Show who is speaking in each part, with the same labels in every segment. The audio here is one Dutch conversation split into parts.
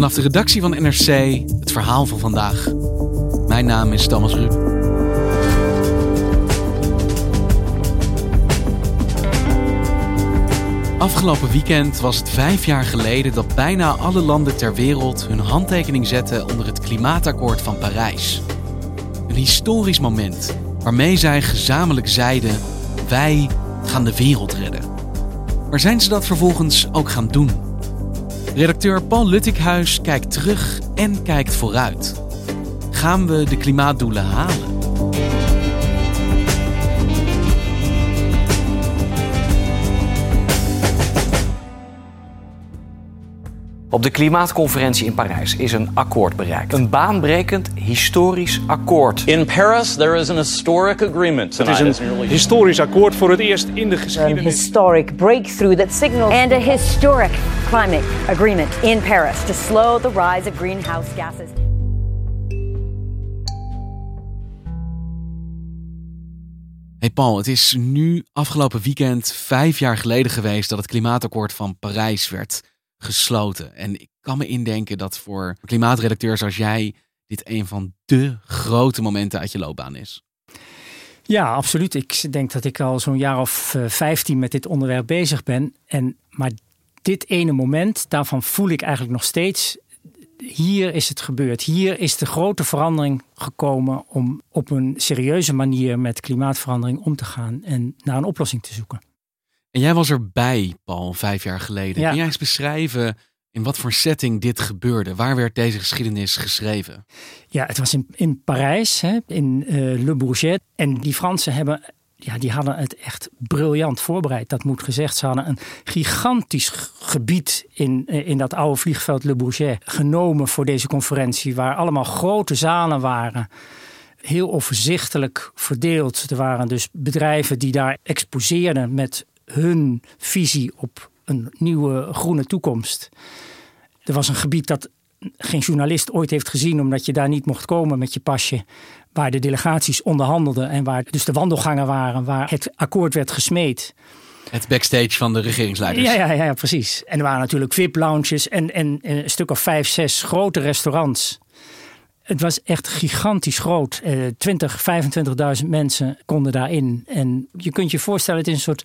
Speaker 1: Vanaf de redactie van NRC het verhaal van vandaag. Mijn naam is Thomas Rup. Afgelopen weekend was het vijf jaar geleden dat bijna alle landen ter wereld hun handtekening zetten onder het Klimaatakkoord van Parijs. Een historisch moment waarmee zij gezamenlijk zeiden: wij gaan de wereld redden. Maar zijn ze dat vervolgens ook gaan doen? Redacteur Paul Luttikhuis kijkt terug en kijkt vooruit. Gaan we de klimaatdoelen halen?
Speaker 2: Op de klimaatconferentie in Parijs is een akkoord bereikt. Een baanbrekend historisch akkoord.
Speaker 3: In Paris, there is an historic agreement
Speaker 4: Het is een historisch akkoord voor het eerst in de
Speaker 5: An
Speaker 4: geschiedenis.
Speaker 5: historic breakthrough that signals
Speaker 6: and a historic climate agreement in Paris to slow the rise of greenhouse gases.
Speaker 1: Hey Paul, het is nu afgelopen weekend vijf jaar geleden geweest dat het klimaatakkoord van Parijs werd gesloten. En ik kan me indenken dat voor klimaatredacteurs als jij dit een van de grote momenten uit je loopbaan is.
Speaker 7: Ja, absoluut. Ik denk dat ik al zo'n jaar of eh, 15 met dit onderwerp bezig ben. En, maar dit ene moment, daarvan voel ik eigenlijk nog steeds. Hier is het gebeurd. Hier is de grote verandering gekomen om op een serieuze manier met klimaatverandering om te gaan en naar een oplossing te zoeken.
Speaker 1: En jij was erbij, Paul, vijf jaar geleden.
Speaker 7: Ja.
Speaker 1: Kun jij eens beschrijven in wat voor setting dit gebeurde? Waar werd deze geschiedenis geschreven?
Speaker 7: Ja, het was in, in Parijs, hè, in eh, Le Bourget. En die Fransen hebben, ja, die hadden het echt briljant voorbereid. Dat moet gezegd. Ze hadden een gigantisch gebied in, eh, in dat oude vliegveld Le Bourget genomen voor deze conferentie. Waar allemaal grote zalen waren. Heel overzichtelijk verdeeld. Er waren dus bedrijven die daar exposeerden met hun visie op een nieuwe groene toekomst. Er was een gebied dat geen journalist ooit heeft gezien, omdat je daar niet mocht komen met je pasje. Waar de delegaties onderhandelden en waar dus de wandelgangen waren, waar het akkoord werd gesmeed.
Speaker 1: Het backstage van de regeringsleiders.
Speaker 7: Ja, ja, ja, precies. En er waren natuurlijk VIP-lounges en, en, en een stuk of vijf, zes grote restaurants. Het was echt gigantisch groot. Eh 20, 25.000 mensen konden daarin. En je kunt je voorstellen, het is een soort,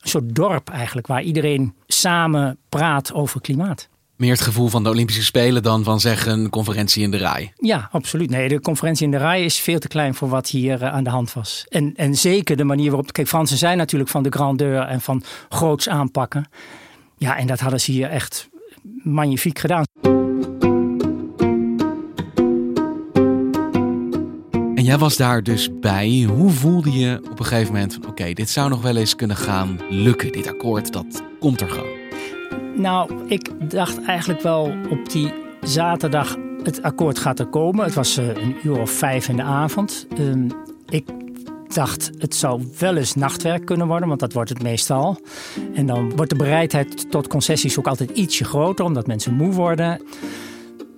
Speaker 7: een soort dorp eigenlijk, waar iedereen samen praat over klimaat.
Speaker 1: Meer het gevoel van de Olympische Spelen dan van zeggen een conferentie in de rij.
Speaker 7: Ja, absoluut. Nee, de conferentie in de rij is veel te klein voor wat hier eh, aan de hand was. En, en zeker de manier waarop. Kijk, Fransen zijn natuurlijk van de grandeur en van groots aanpakken. Ja, en dat hadden ze hier echt magnifiek gedaan.
Speaker 1: En jij was daar dus bij. Hoe voelde je op een gegeven moment van oké, dit zou nog wel eens kunnen gaan lukken. Dit akkoord, dat komt er gewoon.
Speaker 7: Nou, ik dacht eigenlijk wel op die zaterdag. Het akkoord gaat er komen. Het was eh, een uur of vijf in de avond. Ehm, ik dacht, het zou wel eens nachtwerk kunnen worden, want dat wordt het meestal. En dan wordt de bereidheid tot concessies ook altijd ietsje groter, omdat mensen moe worden.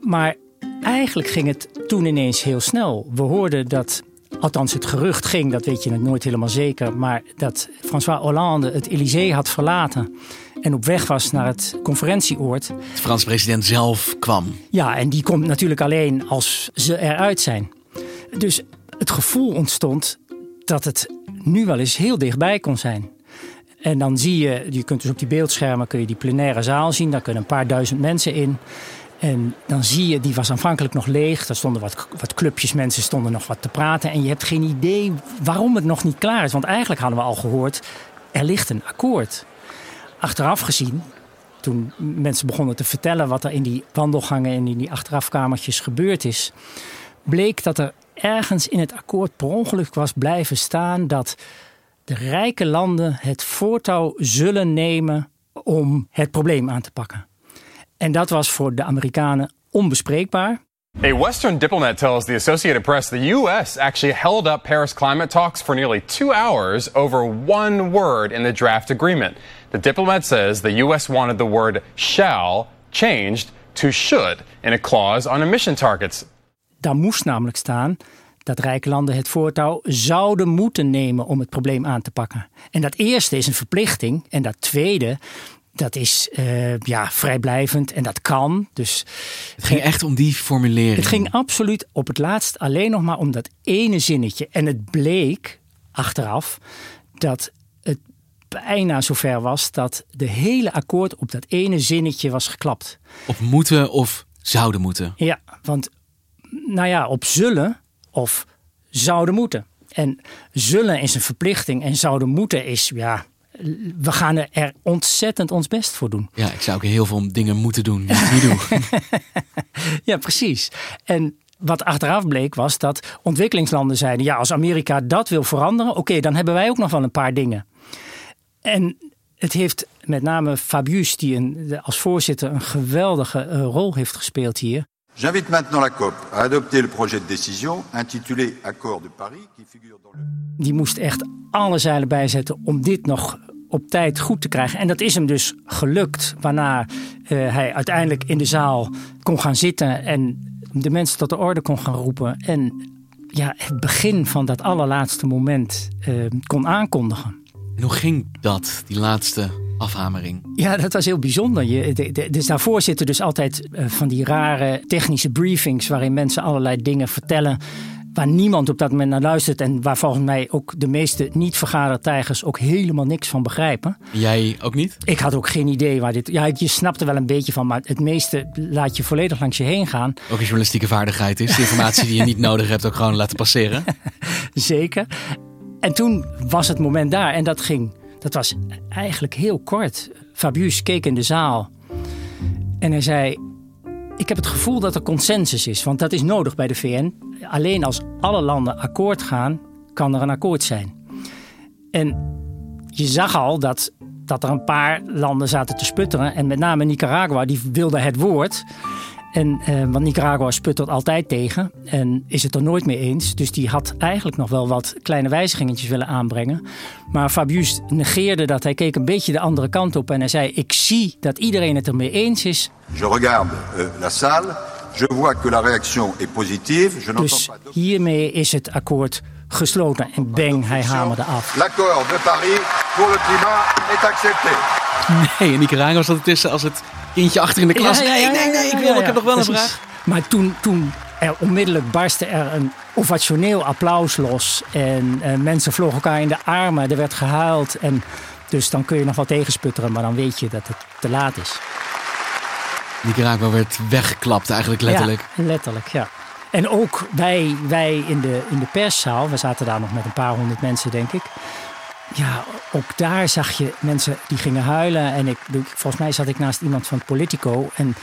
Speaker 7: Maar eigenlijk ging het toen ineens heel snel. We hoorden dat, althans het gerucht ging, dat weet je nooit helemaal zeker, maar dat François Hollande het Elysée had verlaten en op weg was naar het conferentieoord.
Speaker 1: De Franse president zelf kwam.
Speaker 7: Ja, en die komt natuurlijk alleen als ze eruit zijn. Dus het gevoel ontstond dat het nu wel eens heel dichtbij kon zijn. En dan zie je, je kunt dus op die beeldschermen kun je die plenaire zaal zien. Daar kunnen een paar duizend mensen in. En dan zie je, die was aanvankelijk nog leeg. Daar stonden wat, wat clubjes mensen stonden nog wat te praten. En je hebt geen idee waarom het nog niet klaar is. Want eigenlijk hadden we al gehoord, er ligt een akkoord. Achteraf gezien, toen mensen begonnen te vertellen wat er in die wandelgangen en in die achterafkamertjes gebeurd is, bleek dat er ergens in het akkoord per ongeluk was blijven staan dat de rijke landen het voortouw zullen nemen om het probleem aan te pakken. En dat was voor de Amerikanen onbespreekbaar.
Speaker 8: A Western diplomat tells the Associated Press the U.S. actually held up Paris climate talks for nearly two hours over one word in the draft agreement. The diplomat says the U.S. wanted the word shall changed to should in a clause on emission targets.
Speaker 7: Daar moest namelijk staan dat rijke landen het voortouw zouden moeten nemen om het probleem aan te pakken. En dat eerste is een verplichting. En dat tweede, dat is uh, ja, vrijblijvend en dat kan. Dus,
Speaker 1: het ging echt om die formulering.
Speaker 7: Het ging absoluut op het laatst alleen nog maar om dat ene zinnetje. En het bleek achteraf dat het bijna zover was dat de hele akkoord op dat ene zinnetje was geklapt.
Speaker 1: Op moeten of zouden moeten.
Speaker 7: Ja, want nou ja, op zullen of zouden moeten. En zullen is een verplichting en zouden moeten is, ja, we gaan er ontzettend ons best voor doen.
Speaker 1: Ja, ik zou ook heel veel dingen moeten doen die ik niet doe.
Speaker 7: ja, precies. En wat achteraf bleek was dat ontwikkelingslanden zeiden: ja, als Amerika dat wil veranderen, oké, dan hebben wij ook nog wel een paar dingen. En het heeft met name Fabius, die een, als voorzitter een geweldige uh, rol heeft gespeeld hier.
Speaker 9: J'invite maintenant la COP à adopter le projet de décision intitulé Accord de Paris, qui figure dans le.
Speaker 7: Die moest echt alle zeilen bijzetten om dit nog op tijd goed te krijgen. En dat is hem dus gelukt, waarna uh, hij uiteindelijk in de zaal kon gaan zitten en de mensen tot de orde kon gaan roepen. En ja, het begin van dat allerlaatste moment uh, kon aankondigen.
Speaker 1: En hoe ging dat, die laatste afhamering?
Speaker 7: Ja, dat was heel bijzonder. Je, de, de, dus daarvoor zitten dus altijd uh, van die rare technische briefings waarin mensen allerlei dingen vertellen waar niemand op dat moment naar luistert en waar volgens mij ook de meeste niet-vergadertijgers ook helemaal niks van begrijpen.
Speaker 1: Jij ook niet?
Speaker 7: Ik had ook geen idee waar dit. Ja, je snapt er wel een beetje van, maar het meeste laat je volledig langs je heen gaan.
Speaker 1: Ook een journalistieke vaardigheid is. De informatie die je niet nodig hebt, ook gewoon laten passeren.
Speaker 7: Zeker. En toen was het moment daar en dat ging. Dat was eigenlijk heel kort. Fabius keek in de zaal en hij zei: Ik heb het gevoel dat er consensus is, want dat is nodig bij de VN. Alleen als alle landen akkoord gaan, kan er een akkoord zijn. En je zag al dat, dat er een paar landen zaten te sputteren. En met name Nicaragua, die wilde het woord. En, eh, want Nicaragua sputtert altijd tegen en is het er nooit mee eens. Dus die had eigenlijk nog wel wat kleine wijzigingetjes willen aanbrengen. Maar Fabius negeerde dat. Hij keek een beetje de andere kant op en hij zei: Ik zie dat iedereen het ermee eens is.
Speaker 9: Je regarde uh, la salle. Je vois que la réaction est positive. Je
Speaker 7: dus hiermee is het akkoord gesloten. En bang, hij hamerde af.
Speaker 9: L'accord de Paris pour le climat est accepté.
Speaker 1: Nee, in Nicaragua zat het tussen als het kindje achter in de klas.
Speaker 7: Ja, ja, ja,
Speaker 1: nee, nee, nee, ik, wil, ik heb nog wel een vraag.
Speaker 7: Maar toen, toen er onmiddellijk barstte er een ovationeel applaus los. En uh, mensen vlogen elkaar in de armen. Er werd gehuild. En dus dan kun je nog wel tegensputteren, maar dan weet je dat het te laat is.
Speaker 1: Nicaragua werd weggeklapt eigenlijk letterlijk.
Speaker 7: Ja, letterlijk, ja. En ook wij, wij in, de, in de perszaal, we zaten daar nog met een paar honderd mensen denk ik. Ja, ook daar zag je mensen die gingen huilen. En ik, volgens mij zat ik naast iemand van Politico. En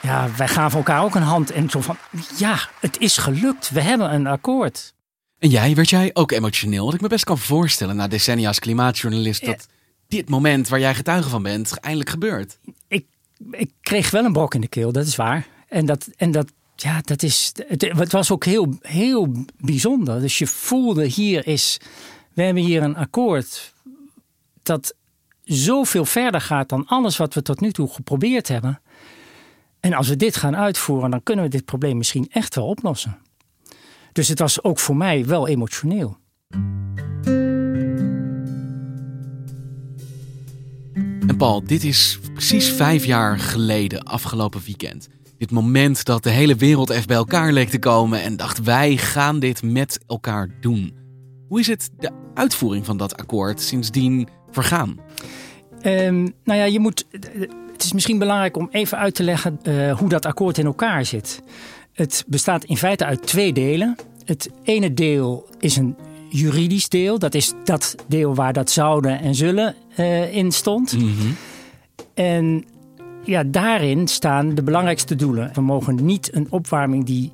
Speaker 7: ja, wij gaven elkaar ook een hand. En zo van, ja, het is gelukt. We hebben een akkoord.
Speaker 1: En jij, werd jij ook emotioneel? Wat ik me best kan voorstellen na decennia als klimaatjournalist... dat dit moment waar jij getuige van bent, eindelijk gebeurt.
Speaker 7: Ik, ik kreeg wel een brok in de keel, dat is waar. En dat, en dat, ja, dat is, het, het was ook heel, heel bijzonder. Dus je voelde hier is we hebben hier een akkoord dat zoveel verder gaat dan alles wat we tot nu toe geprobeerd hebben. En als we dit gaan uitvoeren, dan kunnen we dit probleem misschien echt wel oplossen. Dus het was ook voor mij wel emotioneel.
Speaker 1: En Paul, dit is precies vijf jaar geleden, afgelopen weekend. Dit moment dat de hele wereld even bij elkaar leek te komen en dacht: wij gaan dit met elkaar doen. Hoe is het de uitvoering van dat akkoord sindsdien vergaan?
Speaker 7: Um, nou ja, je moet. Het is misschien belangrijk om even uit te leggen uh, hoe dat akkoord in elkaar zit. Het bestaat in feite uit twee delen. Het ene deel is een juridisch deel. Dat is dat deel waar dat zouden en zullen uh, in stond.
Speaker 1: Mm -hmm.
Speaker 7: En ja, daarin staan de belangrijkste doelen. We mogen niet een opwarming die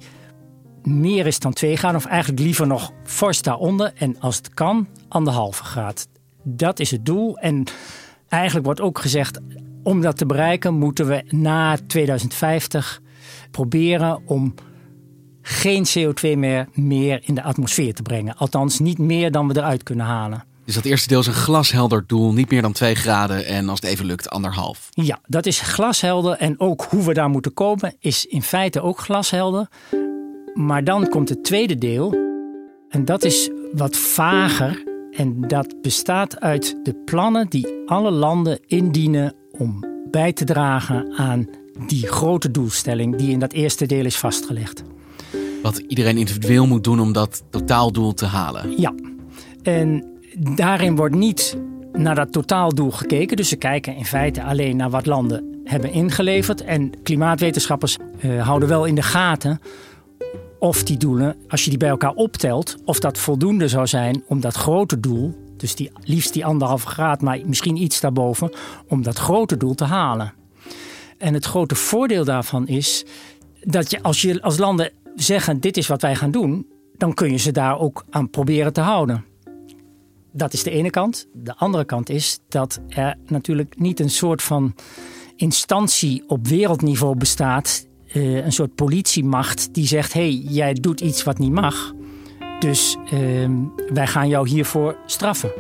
Speaker 7: meer is dan 2 graden, of eigenlijk liever nog fors daaronder. En als het kan, anderhalve graad. Dat is het doel. En eigenlijk wordt ook gezegd, om dat te bereiken, moeten we na 2050 proberen om geen CO2 meer, meer in de atmosfeer te brengen. Althans, niet meer dan we eruit kunnen halen.
Speaker 1: Dus dat eerste deel is een glashelder doel, niet meer dan 2 graden en als het even lukt, anderhalf.
Speaker 7: Ja, dat is glashelder en ook hoe we daar moeten komen is in feite ook glashelder. Maar dan komt het tweede deel en dat is wat vager en dat bestaat uit de plannen die alle landen indienen om bij te dragen aan die grote doelstelling die in dat eerste deel is vastgelegd.
Speaker 1: Wat iedereen individueel moet doen om dat totaaldoel te halen.
Speaker 7: Ja, en daarin wordt niet naar dat totaaldoel gekeken. Dus ze kijken in feite alleen naar wat landen hebben ingeleverd. En klimaatwetenschappers uh, houden wel in de gaten of die doelen, als je die bij elkaar optelt, of dat voldoende zou zijn om dat grote doel, dus die, liefst die anderhalve graad, maar misschien iets daarboven, om dat grote doel te halen. En het grote voordeel daarvan is dat je als, je als landen zeggen: dit is wat wij gaan doen, dan kun je ze daar ook aan proberen te houden. Dat is de ene kant. De andere kant is dat er natuurlijk niet een soort van instantie op wereldniveau bestaat. Uh, een soort politiemacht die zegt: hé, hey, jij doet iets wat niet mag. Dus uh, wij gaan jou hiervoor straffen.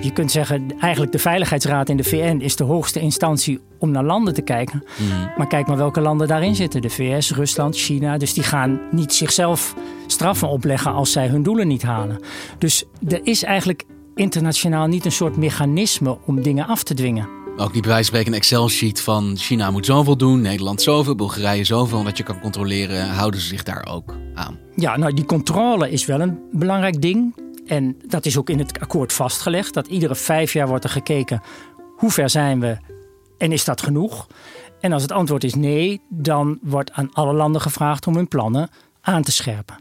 Speaker 7: Je kunt zeggen, eigenlijk de Veiligheidsraad in de VN is de hoogste instantie om naar landen te kijken.
Speaker 1: Mm.
Speaker 7: Maar kijk maar welke landen daarin zitten. De VS, Rusland, China. Dus die gaan niet zichzelf straffen opleggen als zij hun doelen niet halen. Dus er is eigenlijk internationaal niet een soort mechanisme om dingen af te dwingen.
Speaker 1: Ook niet bij wijze van spreken een Excel-sheet van China moet zoveel doen, Nederland zoveel, Bulgarije zoveel. Wat je kan controleren, houden ze zich daar ook aan?
Speaker 7: Ja, nou die controle is wel een belangrijk ding. En dat is ook in het akkoord vastgelegd. Dat iedere vijf jaar wordt er gekeken hoe ver zijn we en is dat genoeg? En als het antwoord is nee, dan wordt aan alle landen gevraagd om hun plannen aan te scherpen.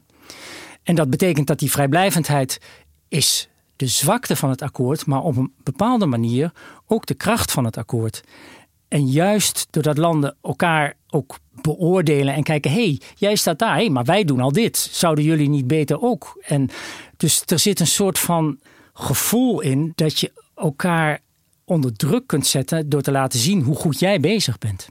Speaker 7: En dat betekent dat die vrijblijvendheid is de zwakte van het akkoord, maar op een bepaalde manier ook de kracht van het akkoord. En juist doordat landen elkaar ook beoordelen en kijken: hé, hey, jij staat daar, hey, maar wij doen al dit. Zouden jullie niet beter ook? En dus er zit een soort van gevoel in dat je elkaar onder druk kunt zetten door te laten zien hoe goed jij bezig bent.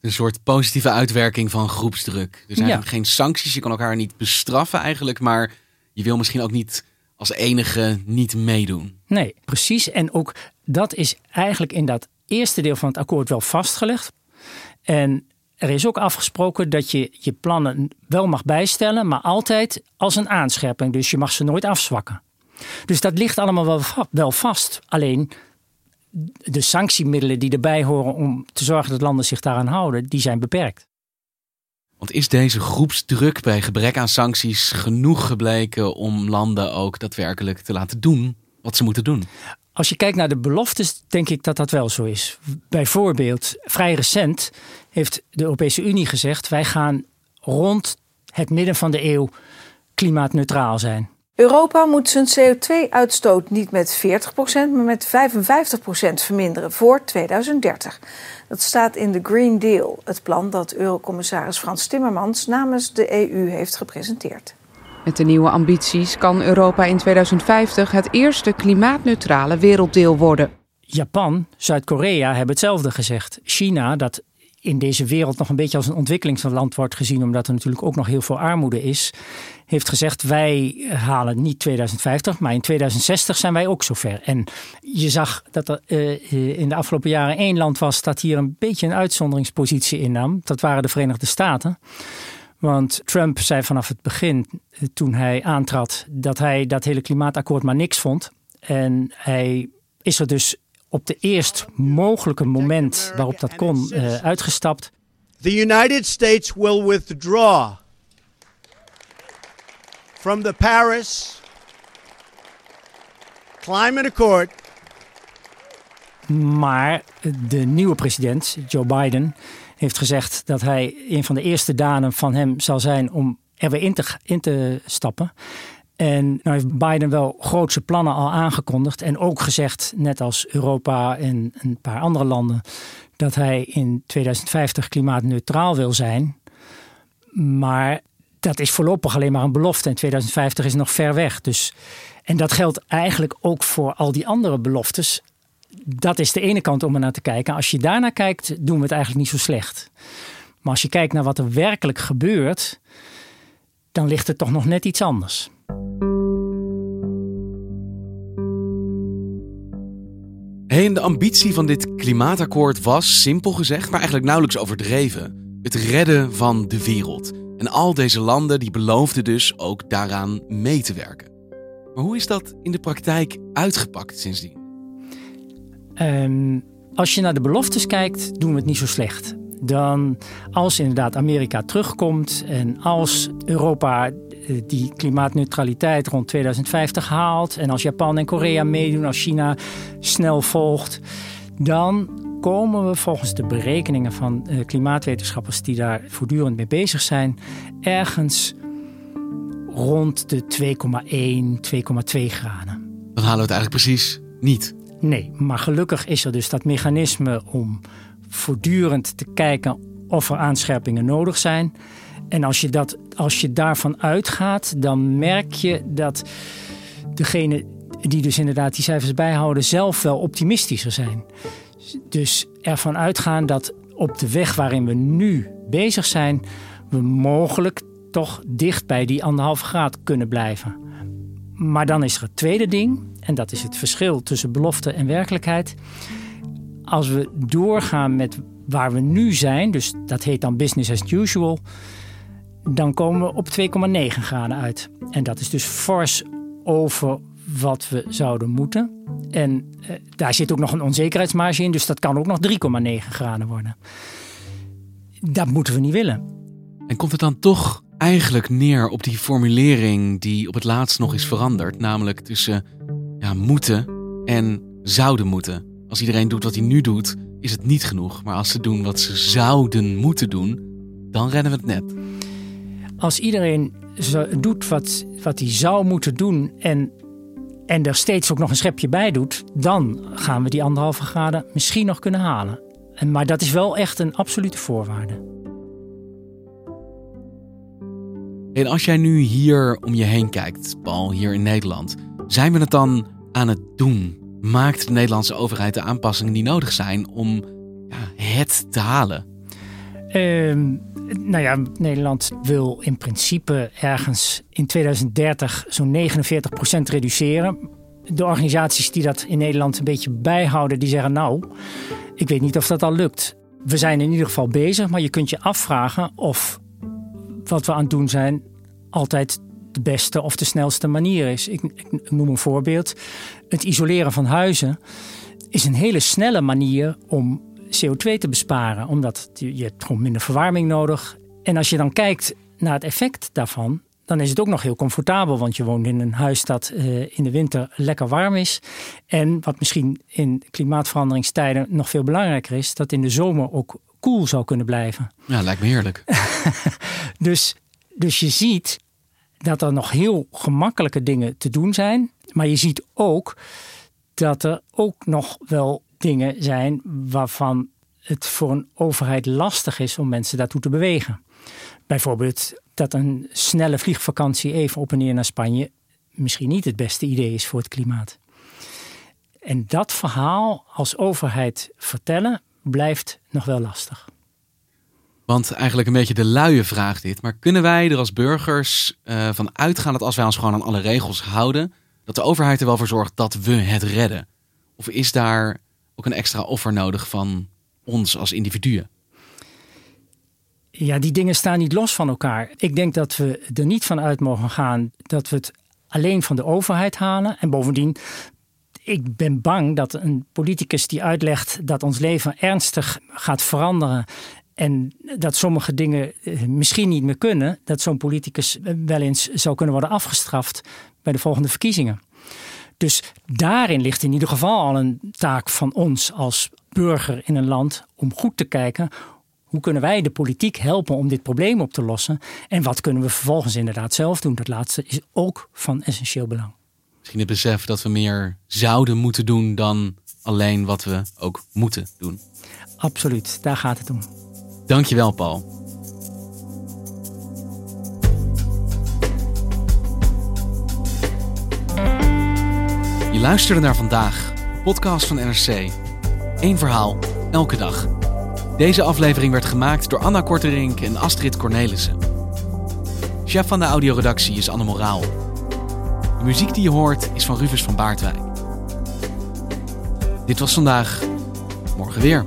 Speaker 1: Een soort positieve uitwerking van groepsdruk. Dus eigenlijk ja. geen sancties, je kan elkaar niet bestraffen eigenlijk, maar je wil misschien ook niet als enige niet meedoen.
Speaker 7: Nee, precies. En ook dat is eigenlijk in dat eerste deel van het akkoord wel vastgelegd. En er is ook afgesproken dat je je plannen wel mag bijstellen, maar altijd als een aanscherping. Dus je mag ze nooit afzwakken. Dus dat ligt allemaal wel, vast. Alleen de sanctiemiddelen die erbij horen om te zorgen dat landen zich daaraan houden, die zijn beperkt.
Speaker 1: Want is deze groepsdruk bij gebrek aan sancties genoeg gebleken om landen ook daadwerkelijk te laten doen wat ze moeten doen?
Speaker 7: Als je kijkt naar de beloftes, denk ik dat dat wel zo is. Bijvoorbeeld, vrij recent heeft de Europese Unie gezegd: wij gaan rond het midden van de eeuw klimaatneutraal zijn.
Speaker 10: Europa moet zijn CO2-uitstoot niet met 40%, maar met 55% verminderen voor 2030. Dat staat in de Green Deal, het plan dat Eurocommissaris Frans Timmermans namens de EU heeft gepresenteerd.
Speaker 11: Met de nieuwe ambities kan Europa in 2050 het eerste klimaatneutrale werelddeel worden.
Speaker 7: Japan, Zuid-Korea hebben hetzelfde gezegd. China, dat in deze wereld nog een beetje als een ontwikkelingsland wordt gezien, omdat er natuurlijk ook nog heel veel armoede is, heeft gezegd: wij halen niet 2050, maar in 2060 zijn wij ook zover. En je zag dat er uh, in de afgelopen jaren één land was dat hier een beetje een uitzonderingspositie innam. Dat waren de Verenigde Staten. Want Trump zei vanaf het begin, eh, toen hij aantrad, dat hij dat hele klimaatakkoord maar niks vond. En hij is er dus op de eerst mogelijke moment waarop dat kon uh, uitgestapt.
Speaker 12: The United States will withdraw from the Paris Climate Accord
Speaker 7: Maar de nieuwe president, Joe Biden, heeft gezegd dat hij een van de eerste daden van hem zal zijn om er weer in te, in te stappen. En nou heeft Biden wel grootse plannen al aangekondigd. En ook gezegd, net als Europa en een paar andere landen, dat hij in 2050 klimaatneutraal wil zijn. Maar dat is voorlopig alleen maar een belofte. En 2050 is nog ver weg. Dus, en dat geldt eigenlijk ook voor al die andere beloftes. Dat is de ene kant om er naar te kijken. Als je daarnaar kijkt, doen we het eigenlijk niet zo slecht. Maar als je kijkt naar wat er werkelijk gebeurt, dan ligt het toch nog net iets anders.
Speaker 1: Hey, de ambitie van dit klimaatakkoord was, simpel gezegd, maar eigenlijk nauwelijks overdreven. Het redden van de wereld. En al deze landen die beloofden dus ook daaraan mee te werken. Maar hoe is dat in de praktijk uitgepakt sindsdien?
Speaker 7: Um, als je naar de beloftes kijkt, doen we het niet zo slecht. Dan als inderdaad Amerika terugkomt en als Europa die klimaatneutraliteit rond 2050 haalt en als Japan en Korea meedoen, als China snel volgt, dan komen we volgens de berekeningen van eh, klimaatwetenschappers die daar voortdurend mee bezig zijn, ergens rond de 2,1, 2,2 graden.
Speaker 1: Dan halen we het eigenlijk precies niet.
Speaker 7: Nee, maar gelukkig is er dus dat mechanisme om voortdurend te kijken of er aanscherpingen nodig zijn. En als je, dat, als je daarvan uitgaat, dan merk je dat degene die dus inderdaad die cijfers bijhouden, zelf wel optimistischer zijn. Dus ervan uitgaan dat op de weg waarin we nu bezig zijn, we mogelijk toch dicht bij die anderhalve graad kunnen blijven. Maar dan is er het tweede ding, en dat is het verschil tussen belofte en werkelijkheid. Als we doorgaan met waar we nu zijn, dus dat heet dan business as usual, dan komen we op 2,9 graden uit. En dat is dus fors over wat we zouden moeten. En eh, daar zit ook nog een onzekerheidsmarge in, dus dat kan ook nog 3,9 graden worden. Dat moeten we niet willen.
Speaker 1: En komt het dan toch eigenlijk neer op die formulering die op het laatst nog is veranderd, namelijk tussen ja, moeten en zouden moeten? Als iedereen doet wat hij nu doet, is het niet genoeg. Maar als ze doen wat ze zouden moeten doen, dan redden we het net.
Speaker 7: Als iedereen doet wat, wat hij zou moeten doen en en er steeds ook nog een schepje bij doet, dan gaan we die anderhalve graden misschien nog kunnen halen. En, maar dat is wel echt een absolute voorwaarde.
Speaker 1: En als jij nu hier om je heen kijkt, Paul, hier in Nederland, zijn we het dan aan het doen? Maakt de Nederlandse overheid de aanpassingen die nodig zijn om ja, het te halen?
Speaker 7: Ehm, nou ja, Nederland wil in principe ergens in 2030 zo'n 49% reduceren. De organisaties die dat in Nederland een beetje bijhouden, die zeggen nou, ik weet niet of dat al lukt. We zijn in ieder geval bezig, maar je kunt je afvragen of wat we aan het doen zijn altijd de beste of de snelste manier is. Ik, ik noem een voorbeeld. Het isoleren van huizen is een hele snelle manier om CO2 te besparen, omdat je hebt gewoon minder verwarming nodig. En als je dan kijkt naar het effect daarvan, dan is het ook nog heel comfortabel, want je woont in een huis dat uh, in de winter lekker warm is. En wat misschien in klimaatveranderingstijden nog veel belangrijker is, dat in de zomer ook koel zou kunnen blijven.
Speaker 1: Ja, lijkt me heerlijk.
Speaker 7: dus, dus je ziet dat er nog heel gemakkelijke dingen te doen zijn, maar je ziet ook dat er ook nog wel dingen zijn waarvan het voor een overheid lastig is om mensen daartoe te bewegen. Bijvoorbeeld dat een snelle vliegvakantie even op en neer naar Spanje misschien niet het beste idee is voor het klimaat. En dat verhaal als overheid vertellen blijft nog wel lastig.
Speaker 1: Want eigenlijk een beetje de luie vraag dit. Maar kunnen wij er als burgers uh, van uitgaan dat als wij ons gewoon aan alle regels houden, dat de overheid er wel voor zorgt dat we het redden? Of is daar ook een extra offer nodig van ons als individuen?
Speaker 7: Ja, die dingen staan niet los van elkaar. Ik denk dat we er niet van uit mogen gaan dat we het alleen van de overheid halen. En bovendien, ik ben bang dat een politicus die uitlegt dat ons leven ernstig gaat veranderen. En dat sommige dingen eh, misschien niet meer kunnen, dat zo'n politicus wel eens zou kunnen worden afgestraft bij de volgende verkiezingen. Dus daarin ligt in ieder geval al een taak van ons als burger in een land om goed te kijken hoe kunnen wij de politiek helpen om dit probleem op te lossen? En wat kunnen we vervolgens inderdaad zelf doen? Dat laatste is ook van essentieel belang.
Speaker 1: Misschien het besef dat we meer zouden moeten doen dan alleen wat we ook moeten doen.
Speaker 7: Absoluut, daar gaat het om.
Speaker 1: Dankjewel, Paul. Je luisterde naar vandaag, podcast van NRC. Eén verhaal, elke dag. Deze aflevering werd gemaakt door Anna Korterink en Astrid Cornelissen. Chef van de audioredactie is Anne Moraal. De muziek die je hoort is van Rufus van Baardwijk. Dit was vandaag, morgen weer.